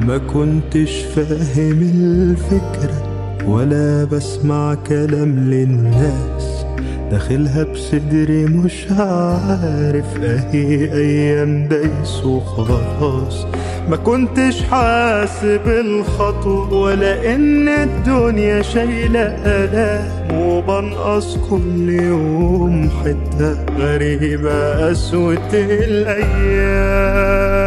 ما كنتش فاهم الفكرة ولا بسمع كلام للناس. داخلها بصدري مش عارف أهي أيام دايس وخلاص ما كنتش حاسب الخطوة ولا إن الدنيا شايلة آلام. وبنقص كل يوم حتة غريبة قسوة الأيام.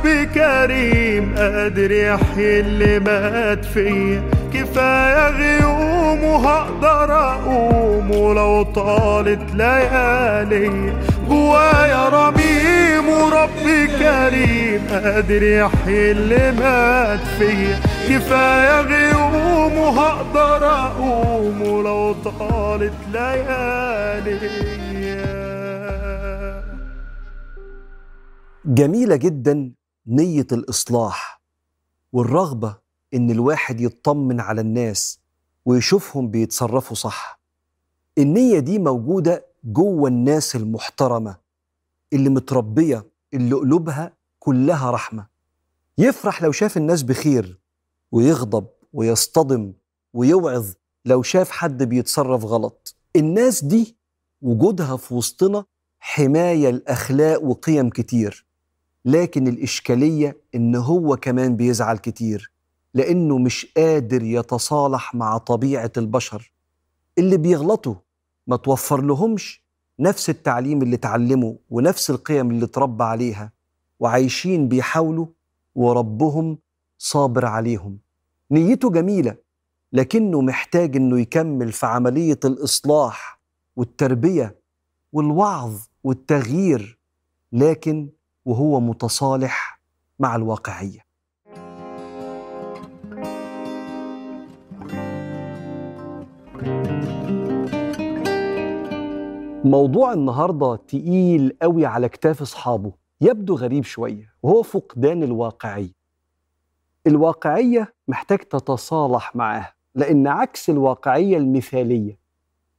ورب كريم قادر يحيي اللي مات فيا كفاية غيوم وهقدر أقوم ولو طالت ليالي. جوايا رميم ورب كريم قادر يحيي اللي مات فيا كفاية غيوم وهقدر أقوم ولو طالت ليالي. جميلة جدا نية الإصلاح والرغبة إن الواحد يطمن على الناس ويشوفهم بيتصرفوا صح. النية دي موجودة جوه الناس المحترمة اللي متربية اللي قلوبها كلها رحمة. يفرح لو شاف الناس بخير ويغضب ويصطدم ويوعظ لو شاف حد بيتصرف غلط. الناس دي وجودها في وسطنا حماية الأخلاق وقيم كتير. لكن الإشكالية إن هو كمان بيزعل كتير لأنه مش قادر يتصالح مع طبيعة البشر. اللي بيغلطوا ما توفر لهمش نفس التعليم اللي اتعلموا ونفس القيم اللي اتربى عليها وعايشين بيحاولوا وربهم صابر عليهم. نيته جميلة لكنه محتاج إنه يكمل في عملية الإصلاح والتربية والوعظ والتغيير لكن وهو متصالح مع الواقعية. موضوع النهارده تقيل قوي على كتاف أصحابه. يبدو غريب شوية وهو فقدان الواقعية. الواقعية محتاج تتصالح معاها لأن عكس الواقعية المثالية.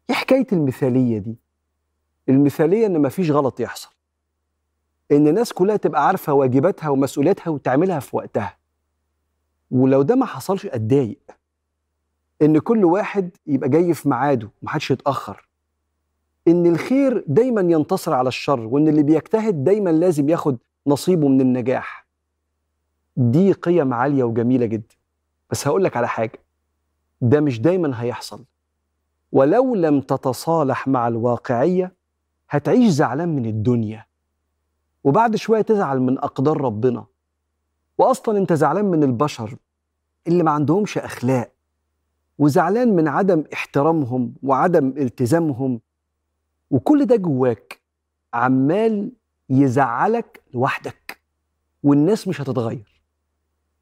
إيه حكاية المثالية دي؟ المثالية إن مفيش غلط يحصل. إن الناس كلها تبقى عارفة واجباتها ومسؤولياتها وتعملها في وقتها. ولو ده ما حصلش أتضايق. إن كل واحد يبقى جاي في ميعاده ومحدش يتأخر. إن الخير دايما ينتصر على الشر وإن اللي بيجتهد دايما لازم ياخد نصيبه من النجاح. دي قيم عالية وجميلة جدا. بس هقول لك على حاجة. ده مش دايما هيحصل. ولو لم تتصالح مع الواقعية هتعيش زعلان من الدنيا. وبعد شوية تزعل من أقدار ربنا. واصلا أنت زعلان من البشر اللي ما عندهمش أخلاق وزعلان من عدم احترامهم وعدم التزامهم وكل ده جواك عمال يزعلك لوحدك والناس مش هتتغير.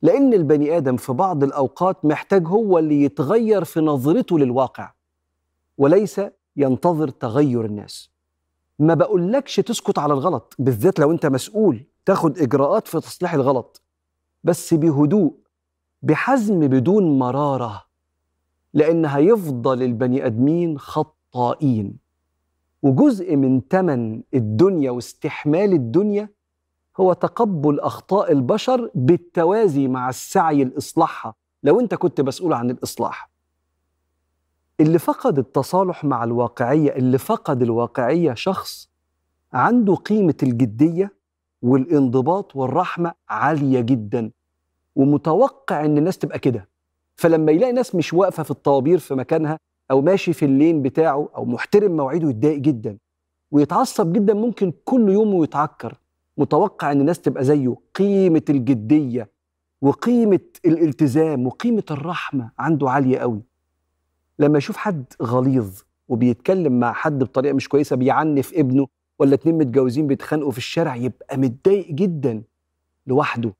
لأن البني آدم في بعض الأوقات محتاج هو اللي يتغير في نظرته للواقع وليس ينتظر تغير الناس. ما بقولكش تسكت على الغلط بالذات لو انت مسؤول تاخد إجراءات في تصليح الغلط بس بهدوء بحزم بدون مرارة لأن هيفضل البني آدمين خطائين. وجزء من تمن الدنيا واستحمال الدنيا هو تقبل أخطاء البشر بالتوازي مع السعي لإصلاحها لو انت كنت مسؤول عن الإصلاح. اللي فقد التصالح مع الواقعية اللي فقد الواقعية شخص عنده قيمة الجدية والانضباط والرحمة عالية جدا ومتوقع إن الناس تبقى كده. فلما يلاقي ناس مش واقفة في الطوابير في مكانها أو ماشي في اللين بتاعه أو محترم مواعيده يتضايق جدا ويتعصب جدا ممكن كل يوم يتعكر متوقع إن الناس تبقى زيه. قيمة الجدية وقيمة الالتزام وقيمة الرحمة عنده عالية قوي. لما يشوف حد غليظ وبيتكلم مع حد بطريقة مش كويسة بيعنف ابنه ولا اتنين متجوزين بيتخانقوا في الشارع يبقى متضايق جدا لوحده.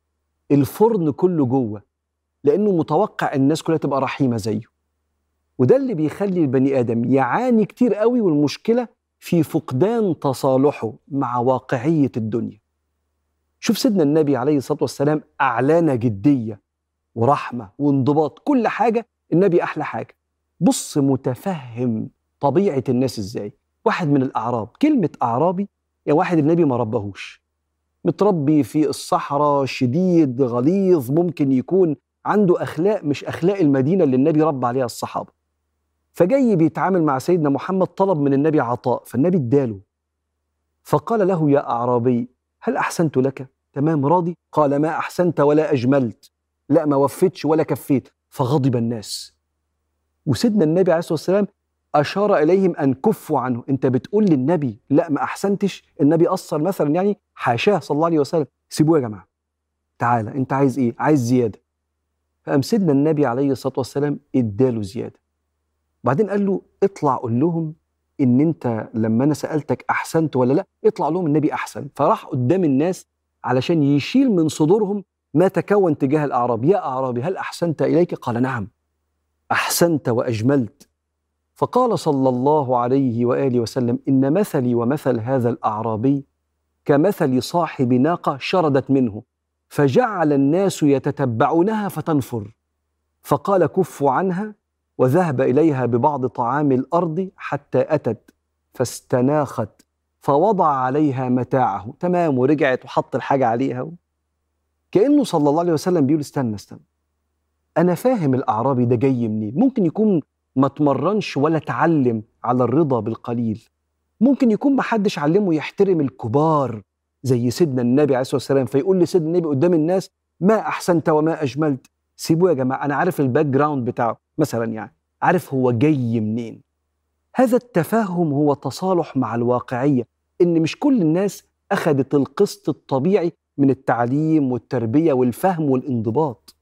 الفرن كله جوه لأنه متوقع الناس كلها تبقى رحيمة زيه. وده اللي بيخلي البني آدم يعاني كتير قوي والمشكلة في فقدان تصالحه مع واقعية الدنيا. شوف سيدنا النبي عليه الصلاة والسلام أعلان جدية ورحمة وانضباط كل حاجة النبي أحلى حاجة. بص متفهم طبيعة الناس إزاي. واحد من الأعراب كلمة أعرابي يعني واحد النبي ما ربهوش. متربي في الصحراء شديد غليظ ممكن يكون عنده أخلاق مش أخلاق المدينة اللي النبي ربى عليها الصحابة. فجاي بيتعامل مع سيدنا محمد طلب من النبي عطاء فالنبي اداله. فقال له يا أعرابي هل أحسنت لك؟ تمام راضي؟ قال ما أحسنت ولا أجملت. لا ما وفيتش ولا كفيت. فغضب الناس. وسيدنا النبي عليه الصلاة والسلام أشار إليهم أن كفوا عنه. أنت بتقول للنبي لا ما أحسنتش. النبي قصر مثلا يعني حاشاه صلى الله عليه وسلم. سيبوه يا جماعة. تعالى أنت عايز إيه؟ عايز زيادة. فقام سيدنا النبي عليه الصلاة والسلام إداله زيادة. بعدين قال له اطلع قول لهم إن أنت لما أنا سألتك أحسنت ولا لا اطلع لهم النبي أحسن. فراح قدام الناس علشان يشيل من صدورهم ما تكون تجاه الأعراب. يا أعرابي هل أحسنت إليك؟ قال نعم. أحسنت وأجملت. فقال صلى الله عليه وآله وسلم إن مثلي ومثل هذا الأعرابي كمثل صاحب ناقة شردت منه فجعل الناس يتتبعونها فتنفر. فقال كفوا عنها وذهب إليها ببعض طعام الأرض حتى أتت فاستناخت فوضع عليها متاعه. تمام ورجعت وحط الحاجة عليها. كأنه صلى الله عليه وسلم بيقول استنى استنى. أنا فاهم الاعرابي ده جاي منين. ممكن يكون ما تمرنش ولا اتعلم على الرضا بالقليل. ممكن يكون ما حدش علمه يحترم الكبار زي سيدنا النبي عليه الصلاة والسلام فيقول لسيدنا النبي قدام الناس ما أحسنت وما أجملت. سيبوه يا جماعة أنا عارف ال background بتاعه مثلا يعني عارف هو جاي منين. هذا التفاهم هو تصالح مع الواقعية إن مش كل الناس أخذت القسط الطبيعي من التعليم والتربية والفهم والانضباط.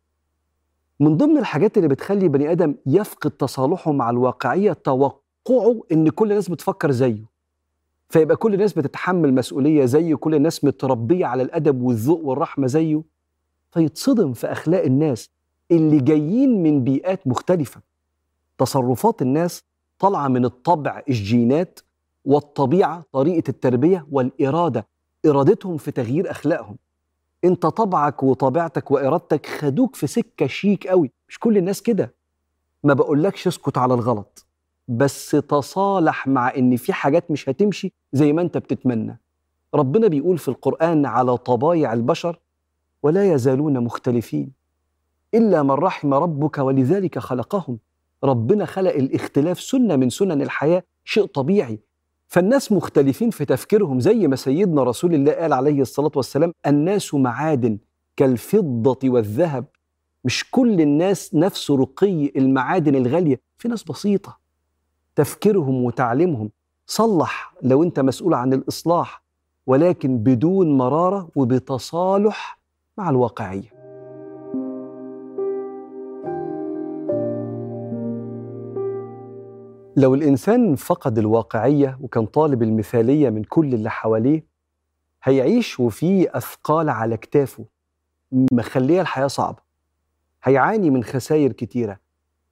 من ضمن الحاجات اللي بتخلي بني آدم يفقد تصالحه مع الواقعية توقعه إن كل الناس بتفكر زيه. فيبقى كل الناس بتتحمل مسؤولية زيه كل الناس متربية على الأدب والذوق والرحمة زيه. فيتصدم في أخلاق الناس اللي جايين من بيئات مختلفة. تصرفات الناس طالعة من الطبع الجينات والطبيعة طريقة التربية والإرادة. إرادتهم في تغيير أخلاقهم. انت طبعك وطبيعتك وارادتك خدوك في سكة شيك قوي. مش كل الناس كده. ما بقولكش اسكت على الغلط. بس تصالح مع إن في حاجات مش هتمشي زي ما انت بتتمنى. ربنا بيقول في القرآن على طبايع البشر ولا يزالون مختلفين. إلا من رحم ربك ولذلك خلقهم. ربنا خلق الاختلاف سنة من سنن الحياة شيء طبيعي. فالناس مختلفين في تفكيرهم زي ما سيدنا رسول الله قال عليه الصلاة والسلام الناس معادن كالفضة والذهب. مش كل الناس نفس رقي المعادن الغالية. في ناس بسيطة. تفكيرهم وتعليمهم صلح لو انت مسؤول عن الإصلاح ولكن بدون مرارة وبتصالح مع الواقعية. لو الإنسان فقد الواقعية وكان طالب المثالية من كل اللي حواليه هيعيش وفي أثقال على كتافه مخلية الحياة صعبة هيعاني من خسائر كتيرة.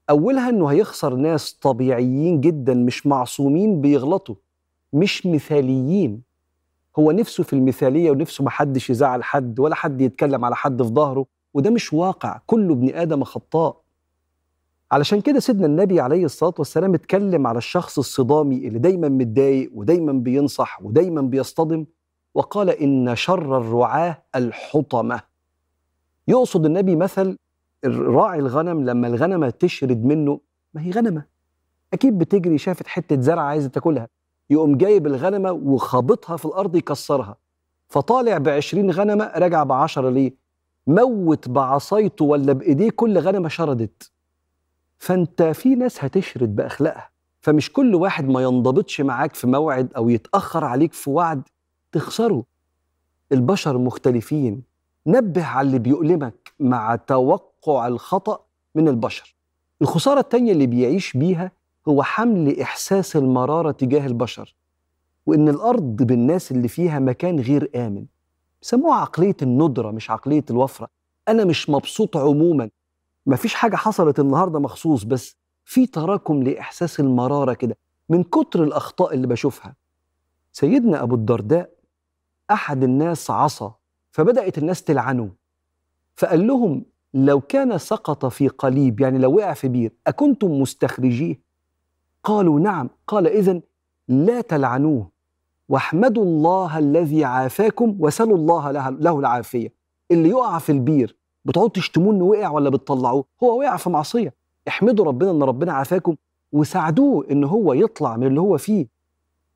أولها إنه هيخسر ناس طبيعيين جدا مش معصومين بيغلطوا مش مثاليين. هو نفسه في المثالية ونفسه محدش يزعل حد ولا حد يتكلم على حد في ظهره وده مش واقع. كله ابن آدم خطاء. علشان كده سيدنا النبي عليه الصلاة والسلام اتكلم على الشخص الصدامي اللي دايما متضايق ودايما بينصح ودايما بيصطدم وقال إن شر الرعاة الحطمة. يقصد النبي مثل راعي الغنم لما الغنمة تشرد منه ما هي غنمة. أكيد بتجري شافت حتة زرع عايزة تاكلها. يقوم جايب الغنمة وخابطها في الأرض يكسرها. فطالع بعشرين غنمة راجع بعشرة ليه؟ موت بعصايته ولا بإيديه كل غنمة شردت. فانت في ناس هتشرد بأخلاقها. فمش كل واحد ما ينضبطش معاك في موعد أو يتأخر عليك في وعد. تخسره. البشر مختلفين. نبه على اللي بيؤلمك مع توقع الخطأ من البشر. الخسارة التانية اللي بيعيش بيها هو حمل إحساس المرارة تجاه البشر. وإن الأرض بالناس اللي فيها مكان غير آمن. سموها عقلية الندرة مش عقلية الوفرة. أنا مش مبسوط عموما. مفيش حاجة حصلت النهارده مخصوص بس في تراكم لإحساس المرارة كده من كتر الأخطاء اللي بشوفها. سيدنا أبو الدرداء أحد الناس عصى فبدأت الناس تلعنه. فقال لهم لو كان سقط في قليب يعني لو وقع في بير أكنتم مستخرجيه؟ قالوا نعم. قال اذا لا تلعنوه. واحمدوا الله الذي عافاكم وسلوا الله له, العافية. اللي يقع في البير بتقعدوا تشتموه إنه وقع ولا بتطلعوه؟ هو وقع في معصية. احمدوا ربنا إن ربنا عافاكم وساعدوه إن هو يطلع من اللي هو فيه.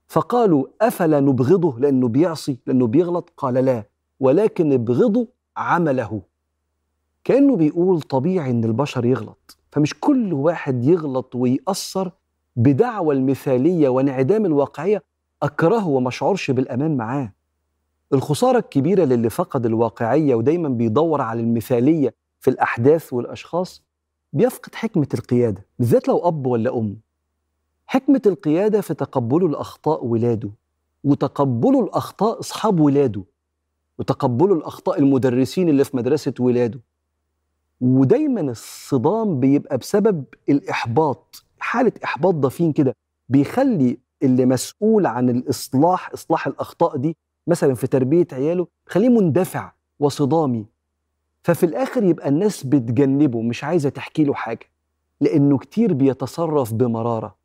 فقالوا أفلا نبغضه لأنه بيعصي لأنه بيغلط؟ قال لا ولكن ابغضوا عمله. كأنه بيقول طبيعي إن البشر يغلط. فمش كل واحد يغلط ويأثر بدعوى المثالية وانعدام الواقعية. أكرهه وما اشعرش بالأمان معاه. الخسارة الكبيرة للي فقد الواقعية ودايما بيدور على المثالية في الأحداث والأشخاص بيفقد حكمة القيادة بالذات لو أب ولا أم. حكمة القيادة في تقبله الأخطاء ولاده وتقبله الأخطاء أصحاب ولاده وتقبله الأخطاء المدرسين اللي في مدرسة ولاده. ودايما الصدام بيبقى بسبب الإحباط حالة إحباط ضفين كده بيخلي اللي مسؤول عن الإصلاح إصلاح الأخطاء دي مثلا في تربية عياله خليه مندفع وصدامي. ففي الآخر يبقى الناس بتجنبه مش عايزة تحكي له حاجة لأنه كتير بيتصرف بمرارة.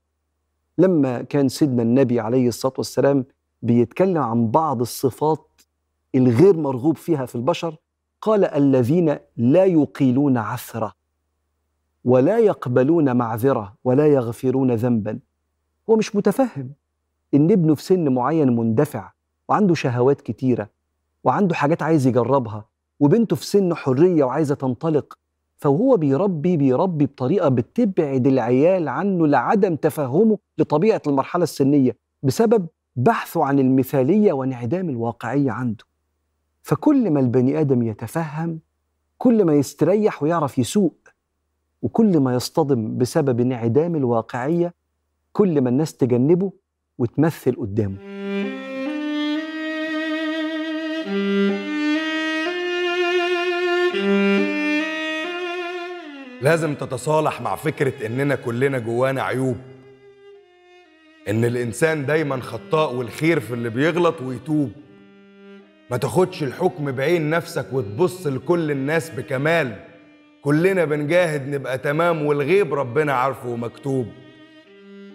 لما كان سيدنا النبي عليه الصلاة والسلام بيتكلم عن بعض الصفات الغير مرغوب فيها في البشر قال الذين لا يقيلون عثره ولا يقبلون معذره ولا يغفرون ذنبا. هو مش متفهم إن ابنه في سن معين مندفع وعنده شهوات كتيرة وعنده حاجات عايز يجربها وبنته في سن حرية وعايزة تنطلق فهو بيربي بيربي بطريقة بتبعد العيال عنه لعدم تفهمه لطبيعة المرحلة السنية بسبب بحثه عن المثالية وانعدام الواقعية عنده. فكل ما البني آدم يتفهم كل ما يستريح ويعرف يسوق وكل ما يصطدم بسبب انعدام الواقعية كل ما الناس تجنبه وتمثل قدامه. لازم تتصالح مع فكرة إننا كلنا جوانا عيوب. إن الإنسان دايما خطاء والخير في اللي بيغلط ويتوب. ما تاخدش الحكم بعين نفسك وتبص لكل الناس بكمال. كلنا بنجاهد نبقى تمام والغيب ربنا عارفه ومكتوب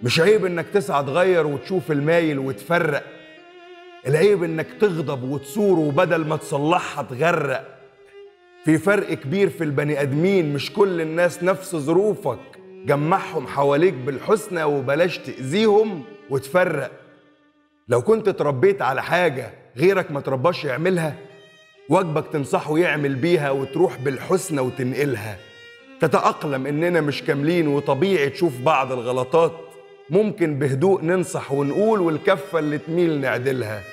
مش عيب إنك تسعى تغير وتشوف المايل وتفرق. العيب إنك تغضب وتصور وبدل ما تصلحها تغرق. في فرق كبير في البني أدمين مش كل الناس نفس ظروفك. جمعهم حواليك بالحسنى وبلاش تأذيهم وتفرق. لو كنت اتربيت على حاجة غيرك ما ترباش يعملها واجبك تنصحه يعمل بيها وتروح بالحسنى وتنقلها. تتأقلم إننا مش كاملين وطبيعي تشوف بعض الغلطات. ممكن بهدوء ننصح ونقول والكفة اللي تميل نعدلها.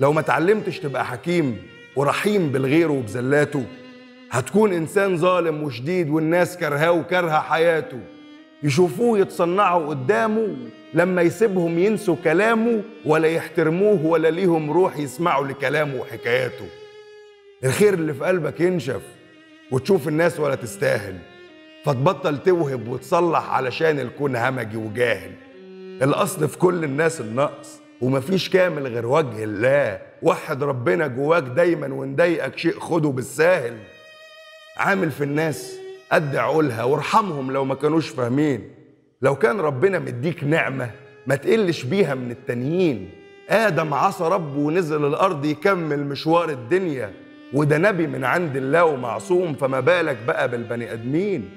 لو ما تعلمتش تبقى حكيم ورحيم بالغير وبزلاته هتكون إنسان ظالم وشديد والناس كرهاه وكارهة حياته. يشوفوه يتصنعوا قدامه لما يسيبهم ينسوا كلامه ولا يحترموه ولا ليهم روح يسمعوا لكلامه وحكاياته. الخير اللي في قلبك ينشف وتشوف الناس ولا تستاهل. فتبطل توهب وتصلح علشان الكون همجي وجاهل. الأصل في كل الناس النقص ومفيش كامل غير وجه الله. وحد ربنا جواك دايما ونضايقك شيء خده بالساهل. عامل في الناس قد عقولها وارحمهم لو ما كانوش فاهمين. لو كان ربنا مديك نعمة ما تقلش بيها من التانيين. آدم عصى ربه ونزل الأرض يكمل مشوار الدنيا. وده نبي من عند الله ومعصوم فما بالك بقى بالبني آدمين.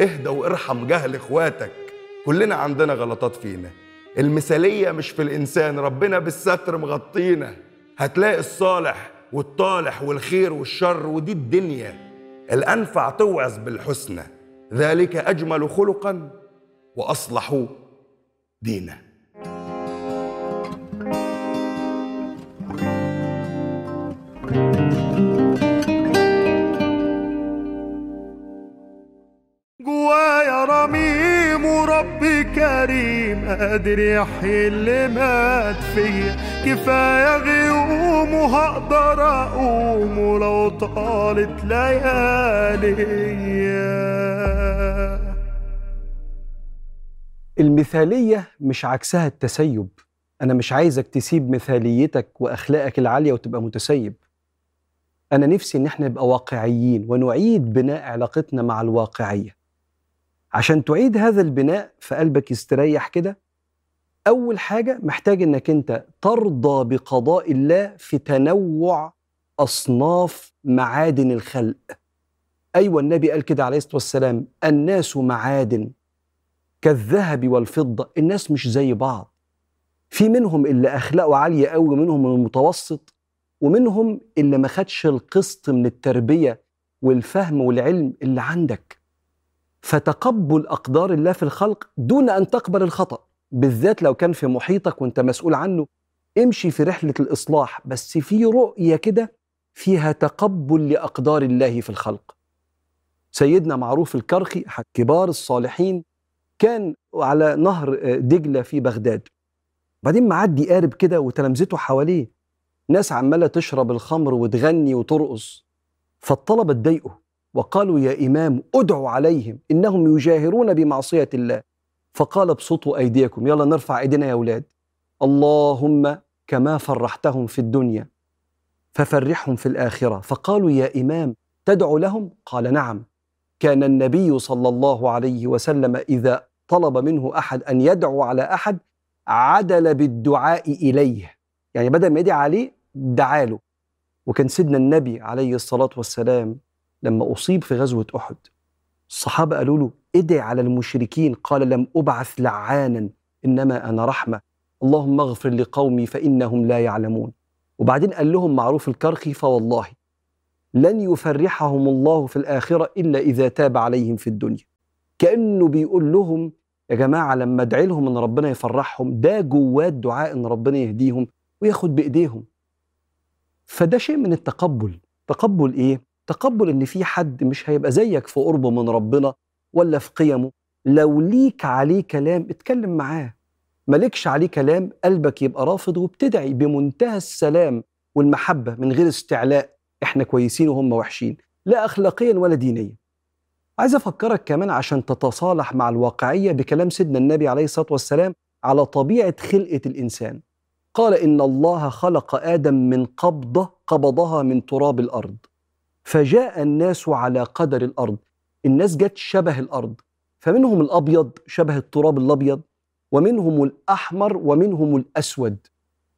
اهدى وارحم جهل إخواتك. كلنا عندنا غلطات فينا. المثالية مش في الإنسان ربنا بالستر مغطينا. هتلاقي الصالح والطالح والخير والشر ودي الدنيا. الأنفع توعظ بالحسنى ذلك أجمل خلقا وأصلح دينا جوايا رميم وربي كريم قادر يحيي اللي مات فيا كفاية غيوم وهقدر أقوم ولو طالت ليالي. المثالية مش عكسها التسيب. أنا مش عايزك تسيب مثاليتك وأخلاقك العالية وتبقى متسيب. أنا نفسي إن إحنا نبقى واقعيين ونعيد بناء علاقتنا مع الواقعية. عشان تعيد هذا البناء في قلبك يستريح كده أول حاجة محتاج إنك أنت ترضى بقضاء الله في تنوع أصناف معادن الخلق. أيوه النبي قال كده عليه الصلاة والسلام الناس معادن كالذهب والفضة الناس مش زي بعض. في منهم اللي أخلاقه عالية قوي ومنهم المتوسط ومنهم اللي ما خدش القسط من التربية والفهم والعلم اللي عندك. فتقبل أقدار الله في الخلق دون أن تقبل الخطأ. بالذات لو كان في محيطك وانت مسؤول عنه امشي في رحلة الإصلاح بس في رؤية كده فيها تقبل لأقدار الله في الخلق. سيدنا معروف الكرخي أحد كبار الصالحين كان على نهر دجلة في بغداد. بعدين معدي قارب كده وتلامذته حواليه ناس عمالة تشرب الخمر وتغني وترقص. فالطلبة اتضايقوا وقالوا يا إمام ادعوا عليهم إنهم يجاهرون بمعصية الله. فقال ابسطوا أيديكم. يلا نرفع أيدينا يا أولاد. اللهم كما فرحتهم في الدنيا ففرحهم في الآخرة. فقالوا يا إمام تدعو لهم؟ قال نعم. كان النبي صلى الله عليه وسلم إذا طلب منه أحد أن يدعو على أحد عدل بالدعاء إليه. يعني بدل ما يدعي عليه دعا له. وكان سيدنا النبي عليه الصلاة والسلام لما أصيب في غزوة أحد الصحابة قالوا له ادعي على المشركين قال لم أبعث لعانا إنما أنا رحمة. اللهم اغفر لقومي فإنهم لا يعلمون. وبعدين قال لهم معروف الكرخي فوالله لن يفرحهم الله في الآخرة إلا إذا تاب عليهم في الدنيا. كأنه بيقول لهم يا جماعة لما ادعي لهم إن ربنا يفرحهم ده جواه الدعاء إن ربنا يهديهم وياخد بإيديهم. فده شيء من التقبل. تقبل إيه؟ تقبل إن في حد مش هيبقى زيك في قربه من ربنا. ولا في قيمه. لو ليك عليه كلام اتكلم معاه. مالكش عليه كلام قلبك يبقى رافض وبتدعي بمنتهى السلام والمحبة من غير استعلاء. إحنا كويسين وهم وحشين. لا اخلاقيا ولا دينيا. عايز أفكرك كمان عشان تتصالح مع الواقعية بكلام سيدنا النبي عليه الصلاة والسلام على طبيعة خلقة الإنسان. قال إن الله خلق آدم من قبضة قبضها من تراب الأرض. فجاء الناس على قدر الأرض. الناس جت شبه الأرض فمنهم الأبيض شبه التراب الأبيض ومنهم الأحمر ومنهم الأسود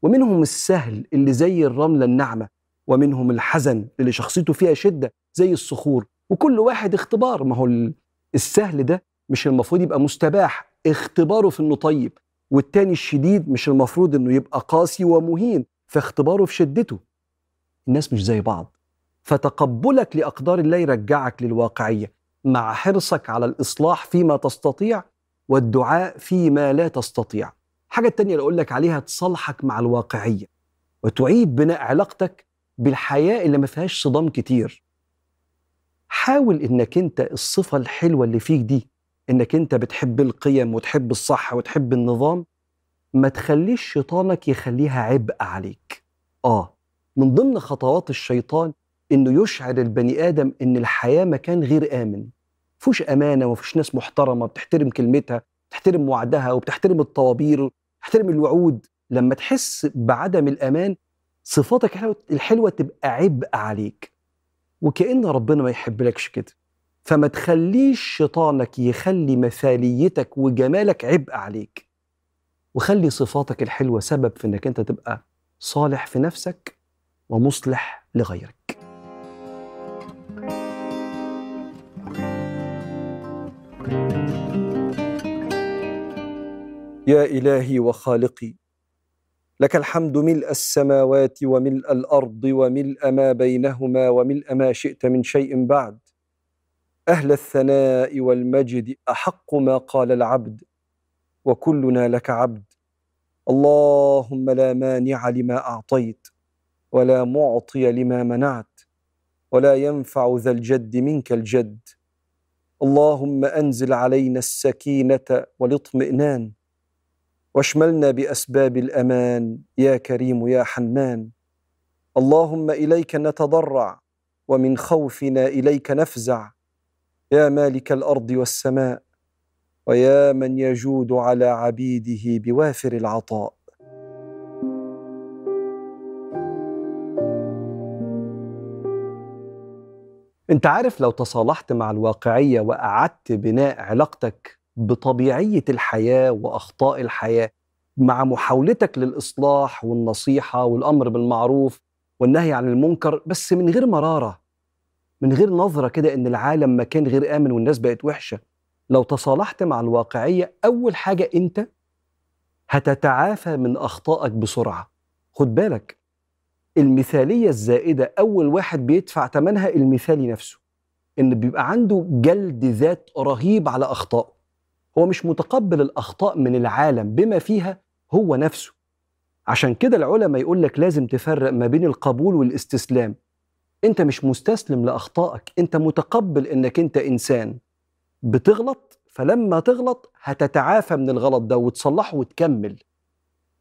ومنهم السهل اللي زي الرملة الناعمة ومنهم الحزن اللي شخصيته فيها شدة زي الصخور. وكل واحد اختبار ما هو السهل ده مش المفروض يبقى مستباح اختباره في إنه طيب والتاني الشديد مش المفروض إنه يبقى قاسي ومهين فاختباره في شدته. الناس مش زي بعض. فتقبلك لأقدار الله يرجعك للواقعية. مع حرصك على الإصلاح فيما تستطيع والدعاء فيما لا تستطيع. حاجة التانية اللي أقول لك عليها تصالحك مع الواقعية وتعيد بناء علاقتك بالحياة اللي ما فيهاش صدام كتير. حاول إنك أنت الصفة الحلوة اللي فيك دي إنك أنت بتحب القيم وتحب الصح وتحب النظام ما تخليش شيطانك يخليها عبء عليك. آه من ضمن خطوات الشيطان إنه يشعر البني آدم إن الحياة مكان غير آمن. فيهوش أمانة ومفيش ناس محترمة بتحترم كلمتها بتحترم وعدها وبتحترم الطوابير بتحترم الوعود. لما تحس بعدم الأمان صفاتك الحلوة تبقى عبء عليك. وكأن ربنا ما يحبلكش كده. فما تخليش شيطانك يخلي مثاليتك وجمالك عبء عليك. وخلي صفاتك الحلوة سبب في إنك أنت تبقى صالح في نفسك ومصلح لغيرك. يا إلهي وخالقي لك الحمد ملء السماوات وملء الأرض وملء ما بينهما وملء ما شئت من شيء بعد. أهل الثناء والمجد أحق ما قال العبد وكلنا لك عبد. اللهم لا مانع لما أعطيت ولا معطي لما منعت ولا ينفع ذا الجد منك الجد. اللهم أنزل علينا السكينة والاطمئنان واشملنا بأسباب الأمان. يا كريم يا حنان. اللهم إليك نتضرع ومن خوفنا إليك نفزع. يا مالك الأرض والسماء. ويا من يجود على عبيده بوافر العطاء. انت عارف لو تصالحت مع الواقعية وأعدت بناء علاقتك بطبيعية الحياة وأخطاء الحياة مع محاولتك للإصلاح والنصيحة والأمر بالمعروف والنهي عن المنكر بس من غير مرارة من غير نظرة كده إن العالم مكان غير آمن والناس بقت وحشة. لو تصالحت مع الواقعية أول حاجة أنت هتتعافى من أخطائك بسرعة. خد بالك المثالية الزائدة أول واحد بيدفع ثمنها المثالي نفسه إن بيبقى عنده جلد ذات رهيب على أخطائه. هو مش متقبل الأخطاء من العالم بما فيها هو نفسه. عشان كده العلماء يقول لك لازم تفرق ما بين القبول والاستسلام. أنت مش مستسلم لأخطائك أنت متقبل إنك أنت إنسان. بتغلط فلما تغلط هتتعافى من الغلط ده وتصلحه وتكمل.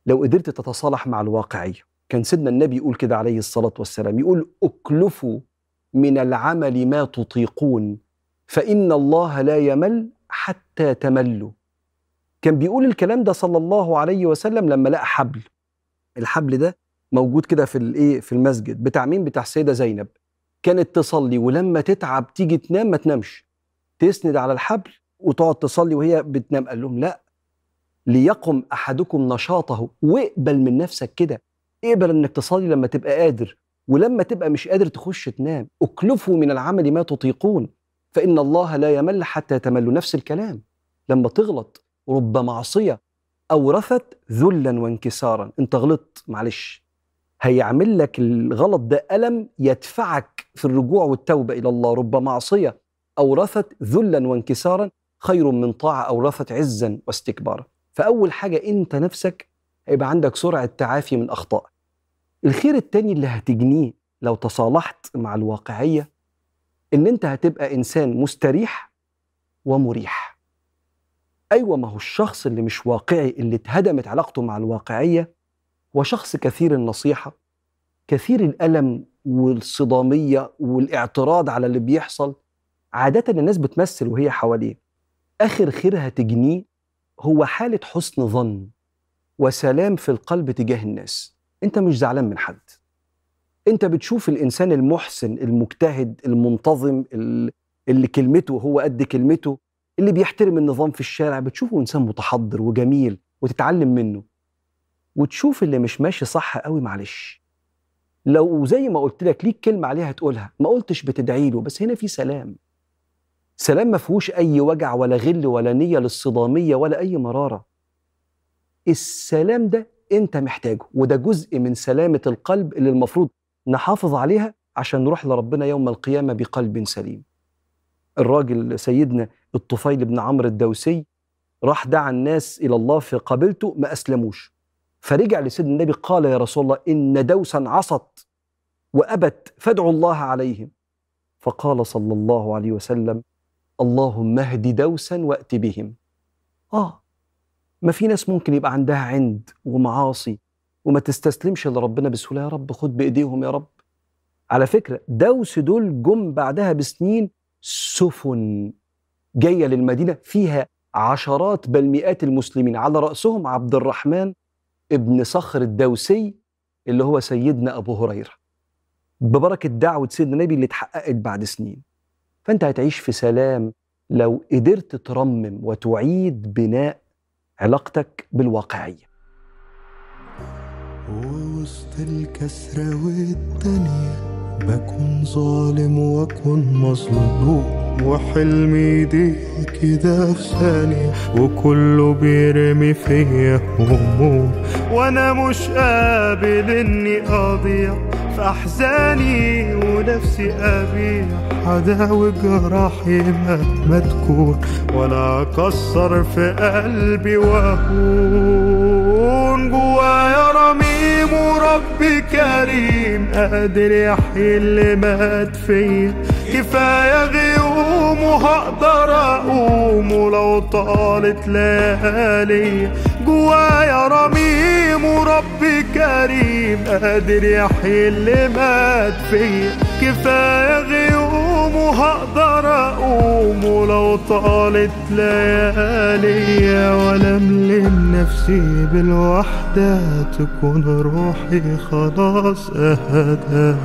لو قدرت تتصالح مع الواقعية. كان سيدنا النبي يقول كده عليه الصلاة والسلام يقول أكلفوا من العمل ما تطيقون فإن الله لا يمل حتى تملوا. كان بيقول الكلام ده صلى الله عليه وسلم لما لقى حبل. الحبل ده موجود كده في الايه في المسجد بتاع مين؟ بتاع السيدة زينب. كانت تصلي ولما تتعب تيجي تنام ما تنامش. تسند على الحبل وتقعد تصلي وهي بتنام. قال لهم لا ليقم أحدكم نشاطه. واقبل من نفسك كده. اقبل إنك تصلي لما تبقى قادر. ولما تبقى مش قادر تخش تنام. اكلفوا من العمل ما تطيقون. فإن الله لا يمل حتى تملوا نفس الكلام. لما تغلط رب معصية أورثت ذلا وانكسارا. انت غلطت معلش. هيعمل لك الغلط ده ألم يدفعك في الرجوع والتوبة إلى الله. رب معصية أورثت ذلا وانكسارا. خير من طاعة أورثت عزا واستكبارا. فأول حاجة أنت نفسك هيبقى عندك سرعة تعافي من أخطائك. الخير التاني اللي هتجنيه لو تصالحت مع الواقعية إن أنت هتبقى إنسان مستريح ومريح. أيوه ما هو الشخص اللي مش واقعي اللي اتهدمت علاقته مع الواقعية هو شخص كثير النصيحة كثير الألم والصدامية والإعتراض على اللي بيحصل. عادة الناس بتمثل وهي حواليه. آخر خير هتجنيه هو حالة حسن ظن وسلام في القلب تجاه الناس. أنت مش زعلان من حد. انت بتشوف الانسان المحسن المجتهد المنتظم اللي كلمته هو قد كلمته اللي بيحترم النظام في الشارع بتشوفه انسان متحضر وجميل وتتعلم منه. وتشوف اللي مش ماشي صح قوي معلش. لو زي ما قلت لك ليك كلمة عليها تقولها. ما قلتش بتدعي له بس هنا في سلام. سلام ما فيهوش أي وجع ولا غل ولا نية للصدامية ولا أي مرارة. السلام ده أنت محتاجه وده جزء من سلامة القلب اللي المفروض نحافظ عليها عشان نروح لربنا يوم القيامة بقلب سليم. الراجل سيدنا الطفيل بن عمرو الدوسي راح دعا الناس إلى الله في قبيلته ما أسلموش. فرجع لسيدنا النبي قال يا رسول الله إن دوسا عصت وأبت فادعوا الله عليهم. فقال صلى الله عليه وسلم اللهم اهد دوسا وأت بهم. آه ما في ناس ممكن يبقى عندها عند ومعاصي وما تستسلمش لربنا بسهولة. يا رب خد بإيديهم يا رب. على فكرة دوس دول جم بعدها بسنين سفن جاية للمدينة فيها عشرات بل مئات المسلمين. على رأسهم عبد الرحمن ابن صخر الدوسي اللي هو سيدنا أبو هريرة. ببركة دعوة سيدنا النبي اللي اتحققت بعد سنين. فأنت هتعيش في سلام لو قدرت ترمم وتعيد بناء علاقتك بالواقعية. وسط الكسرة والدنيا. بكون ظالم واكون مظلوم. وحلمي يضيق كده في ثانية وكله بيرمي فيا هموم. وأنا مش قابل إني أضيع في احزاني ونفسي أبيع. هداوي جراحي مهما تكون ولا اكسر في قلبي واهون جوايا رميم وربي كريم قادر يحيي اللي مات فيا. كفاية غيوم وهقدر أقوم ولو طالت ليالي. جوايا رميم وربي كريم قادر يحيي اللي مات فيا كفاية غيوم وهقدر أقوم ولو طالت ليالي. ولا املم نفسي بالوحدة تكون روحي خلاص أهدى.